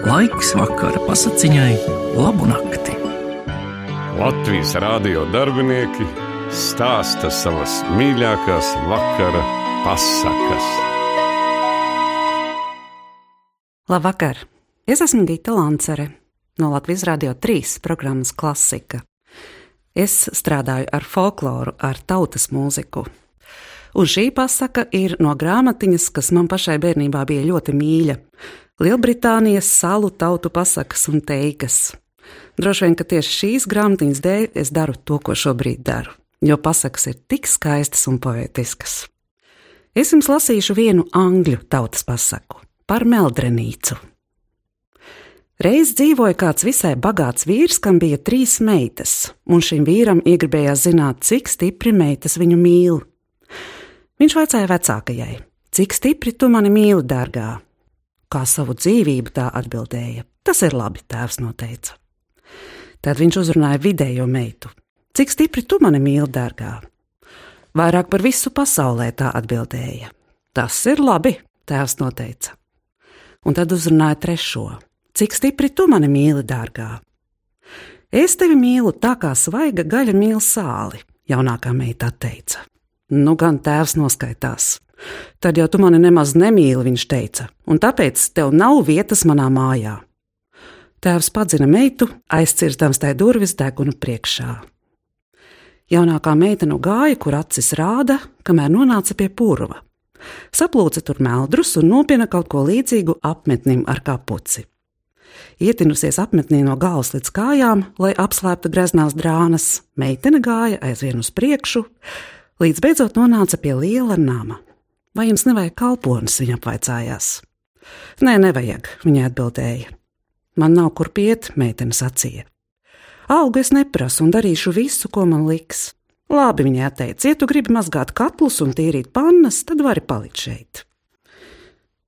Laiks vakara pasakiņai, labu nakti. Latvijas rādio darbinieki stāsta savas mīļākās vakara pasakas. Labvakar! Es esmu Gita Lancere no Latvijas Rādio 3 programmas Klasika. Es strādāju ar folkloru, ar tautas mūziku. Un šī pasaka ir no grāmatiņas, kas man pašai bērnībā bija ļoti mīļa. Lielbritānijas salu tautu pasakas un teikas. Droši vien, ka tieši šīs grāmatiņas dēļ es daru to, ko šobrīd daru, jo pasakas ir tik skaistas un poetiskas. Es jums lasīšu vienu angļu tautas pasaku par meldrenīcu. Reiz dzīvoja kāds visai bagāts vīrs, kam bija trīs meitas, un šim vīram iegribējās zināt, cik stipri meitas viņu mīl. Viņš vaicāja vecākajai, cik stipri tu mani mīli, dārgā? Kā savu dzīvību tā atbildēja. Tas ir labi, tēvs noteica. Tad viņš uzrunāja vidējo meitu. Cik stipri tu mani mīli, dārgā? Vairāk par visu pasaulē tā atbildēja. Tas ir labi, tēvs noteica. Un tad uzrunāja trešo. Cik stipri tu mani mīli, dārgā? Es tevi mīlu tā kā svaiga gaļa mīl sāli, jaunākā meita teica. Nu, gan tēvs noskaitās. Tad jau tu mani nemaz nemīli, viņš teica, un tāpēc tev nav vietas manā mājā. Tēvs padzina meitu, aizcirstams tai durvis deguna priekšā. Jaunākā meita nu gāja, kur acis rāda, kamēr nonāca pie purva. Saplūca tur meldrus un nopina kaut ko līdzīgu apmetnim ar kapuci. Ietinusies apmetnī no galvas līdz kājām, lai apslēptu greznās drānas, meitene gāja aizvien uz priekšu, līdz beidzot nonāca pie liela nama. Vai jums nevajag kalpones? viņa apvaicājās. Nē, nevajag, viņa atbildēja. Man nav kur piet, meitene sacīja. Algu es neprasu un darīšu visu, ko man liks. Labi, viņa teica, ja tu gribi mazgāt katlus un tīrīt pannas, tad vari palikt šeit.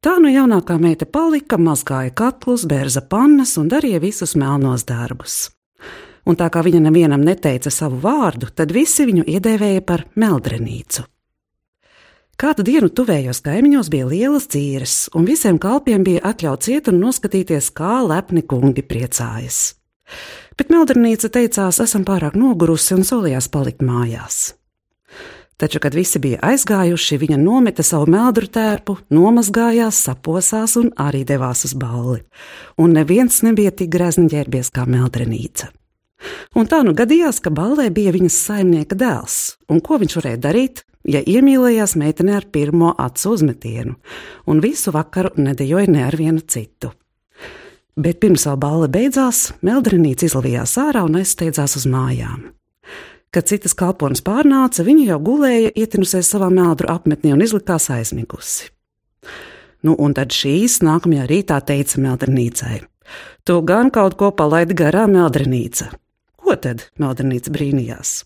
Tā nu jaunākā meita palika, mazgāja katlus, bērza pannas un darīja visus melnos darbus un tā kā viņa nevienam neteica savu vārdu, tad visi viņu iedēvēja par meldrenīcu. Kādu dienu tuvējos kaimiņos bija lielas dzīves, un visiem kalpiem bija atļauts iet un noskatīties, kā lepni kungi priecājas. Bet meldrenīca teicās, esam pārāk nogurusi un solījās palikt mājās. Taču, kad visi bija aizgājuši, viņa nometa savu meldru tērpu, nomazgājās, saposās un arī devās uz balli. Un neviens nebija tik grezni ģērbies kā meldrenīca. Un tā nu gadījās, ka ballē bija viņas saimnieka dēls, un ko viņš varēja darīt, ja iemīlējās meitenē ar pirmo acu uzmetienu, un visu vakaru nedejoja ne ar vienu citu. Bet pirms vēl balle beidzās, Meldrinīca izlavījās ārā un aizsteidzās uz mājām. Kad citas kalpones pārnāca, viņa jau gulēja, ietinusies savā meldru apmetnī un izlikās aizmigusi. Nu, un tad šīs nākamajā rītā teica Meldrinīcai: Tu gan kaut ko palaidi garām, Meldrinīca. Ko tad Meldrīnīca brīnījās?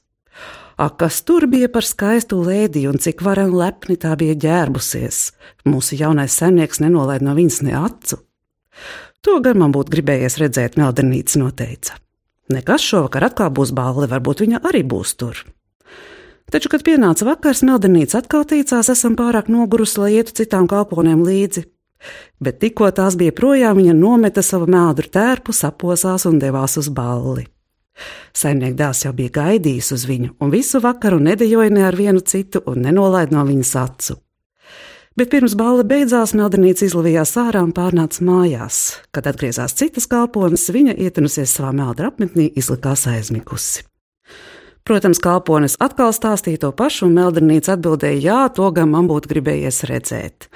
Ak, kas tur bija par skaistu lēdiju un cik varen lepni tā bija ģērbusies. Mūsu jaunais saimnieks nenolaid no viņas ne acu. To gan man būtu gribējies redzēt, Meldrīnīca noteica. Nekas šovakar atkal būs balva, varbūt viņa arī būs tur. Taču, kad pienāca vakars, Meldrīnīca atkal teicās, esam pārāk nogurusi, lai ietu citām kalponēm līdzi. Bet tikko tās bija projām, viņa nometa savu mēdru tērpu, saposās un devās uz balli. Saimnieks dēls jau bija gaidījis uz viņu, un visu vakaru nedejoja ne ar vienu citu un nenolaida no viņas acu. Bet pirms balva beidzās, Meldrīnīca izlavījās ārā un pārnāca mājās. Kad atgriezās citas kalpones, viņa ietenusies savā meldra apmetnī, izlikās aizmigusi. Protams, kalpones atkal stāstīja to pašu, un Meldrīnīca atbildēja: Jā, to gan man būtu gribējies redzēt.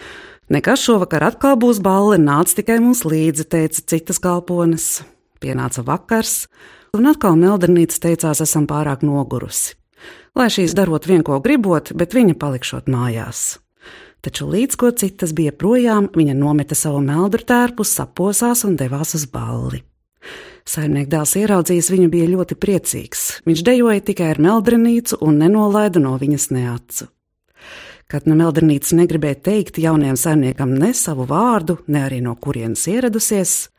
Nekas šovakar atkal būs balle, nāc tikai mums līdzi, teica citas kalpones. Pienāca vakars, un atkal Meldernīca teicās, esam pārāk nogurusi. Lai šīs darot vien ko gribot, bet viņa palikšot mājās. Taču līdz ko citas bija projām, viņa nometa savu meldru tērpu, saposās un devās uz balli. Saimnieks dēls ieraudzījis viņu bija ļoti priecīgs. Viņš dejoja tikai ar meldrenīcu un nenolaida no viņas neacu. Kad no meldrenītes negribēja teikt jaunajam saimniekam ne savu vārdu, ne arī no kurienes ieradusies,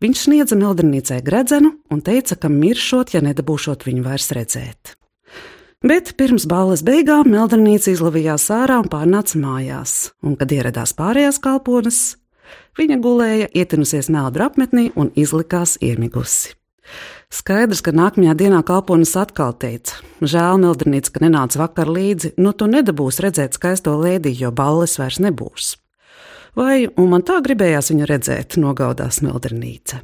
Viņš sniedza meldrīnīcai gredzenu un teica, ka miršot, ja nedabūšot viņu vairs redzēt. Bet pirms balles beigām meldrīnīca izlavījās ārā un pārnāca mājās, un, kad ieradās pārējās kalpones, Viņa gulēja, ietinusies meldru apmetnī un izlikās iemigusi. Skaidrs, ka nākamajā dienā kalponis atkal teica: Žēl, Mildrinīts, ka nenāca vakar līdzi, nu tu nedabūsi redzēt skaisto lēdiju, jo balles vairs nebūs. Vai, man tā gribējās viņu redzēt, nogaudās Mildrinīca.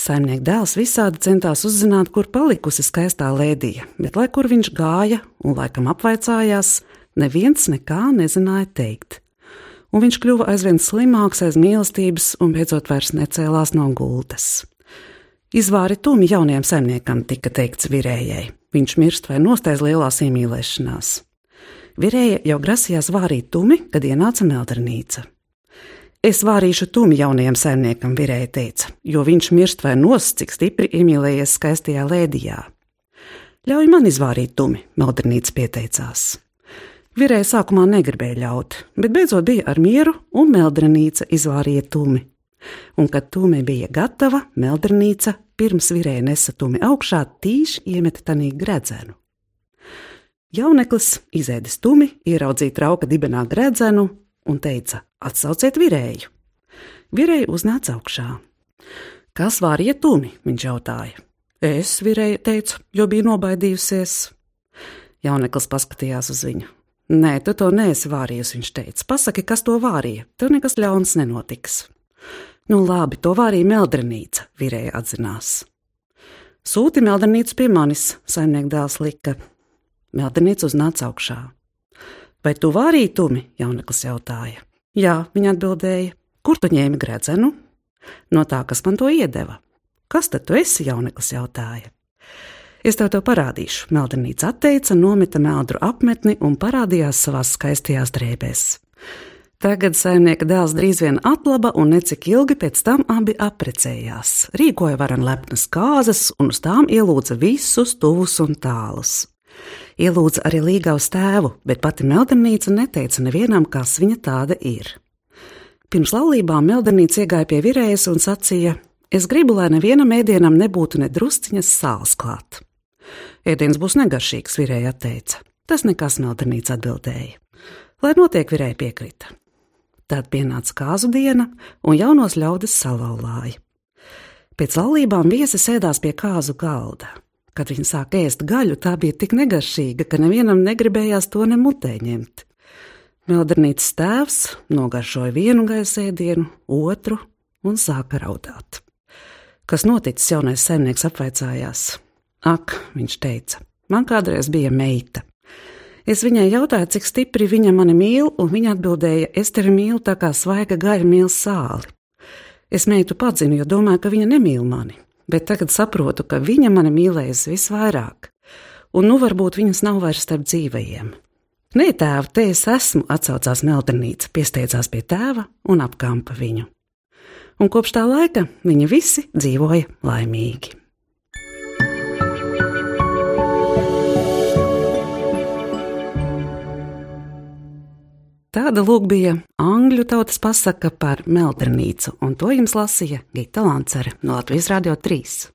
Saimnieka dēls visādi centās uzzināt, kur palikusi skaistā lēdija, bet lai kur viņš gāja un laikam apvaicājās, neviens nekā nezināja teikt un viņš kļuva aizvien slimāks aiz mīlestības un beidzot vairs necēlās no gultas. Izvāri tumi jaunajam saimniekam tika teikts virējai. Viņš mirst vai nostājas lielās iemīlēšanās. Virēja jau grasījās vārīt tumi, kad ienāca meldrnīca. Es vārīšu tumi jaunajam saimniekam, virēja teica, jo viņš mirst vai nost, cik stipri iemīlējies skaistajā lēdijā. Ļauj man izvārīt tumi, meldrnīca pieteicās. Virēja sākumā negribēja ļaut, bet beidzot bija ar mieru, un meldrenīca izvārīja tumi. Un, kad tumi bija gatava, meldrenīca pirms virēja nesa tumi augšā, tīši iemeta tanī gredzenu. Jauneklis izēdis tumi, ieraudzīja trauka dibenā gredzenu un teica: Atsauciet virēju! Virēja uznāca augšā. Kas vārīja tumi? viņš jautāja. Es virēju teicu, jo biju nobaidījusies. Jauneklis paskatījās uz viņu. Nē, tu to neesi vārījis, viņš teica. Pasaki, kas to vārīja, tev nekas ļauns nenotiks. Nu, labi, to vārīja meldrenīca, virēja atzinās. Sūti meldrenīcu pie manis, saimnieka dēls lika. Meldrenīca uznāca augšā. Vai tu vārīji tumi? jauneklis jautāja. Jā, viņa atbildēja. Kur tu ņēmi gredzenu? No tā, kas man to iedeva. Kas tad tu esi? jauneklis jautāja. Es tev to parādīšu. Meldrīts atteica, nometa meldru apmetni un parādījās savās skaistajās drēbēs. Tagad saimnieka dēls drīz vien atlaba, un necik ilgi pēc tam abi apprecējās. Rīkoja varan lepnas kāzas, un uz tām ielūdza visus tuvus un tālus. Ielūdza arī līgaus tēvu, bet pati meldrīca neteica nevienam, kas viņa tāda ir. Pirms laulībām meldrīca iegāja pie virējas un sacīja: Es gribu, lai nevienam ēdienam nebūtu ne drusciņas sāls klāt. Ēdiens būs negaršīgs, virēja teica. Tas nekas meldrīts atbildēja. Lai notiek, virēja piekrita. Tad pienāca kāzu diena, un jaunos ļaudis salauzāja. Pēc laulībām viesi sēdās pie kāzu galda. Kad viņi sāka ēst gaļu, tā bija tik negaršīga, ka nevienam negribējās to nemutē ņemt. Meldrīts tēvs nogaršoja vienu gaisēdienu, otru un sāka raudāt. Kas noticis, jaunais saimnieks apvaicājās. Ak, viņš teica, man kādreiz bija meita. Es viņai jautāju, cik stipri viņa mani mīl, un viņa atbildēja, es tevi mīlu tā kā svaiga gaļa mīl sāli. Es meitu padzinu, jo domāju, ka viņa nemīl mani, bet tagad saprotu, ka viņa mani mīlēs visvairāk, un nu varbūt viņas nav vairs starp dzīvajiem. Nē, tēva, te es esmu, atsaucās Meldrīca, piesteidzās pie tēva un apkampa viņu. Un kopš tā laika viņi visi dzīvoja laimīgi. Tāda lūk bija angļu tautas pasaka par meldrnīcu, un to jums lasīja Gita Lancere no Latvijas Rādio 3.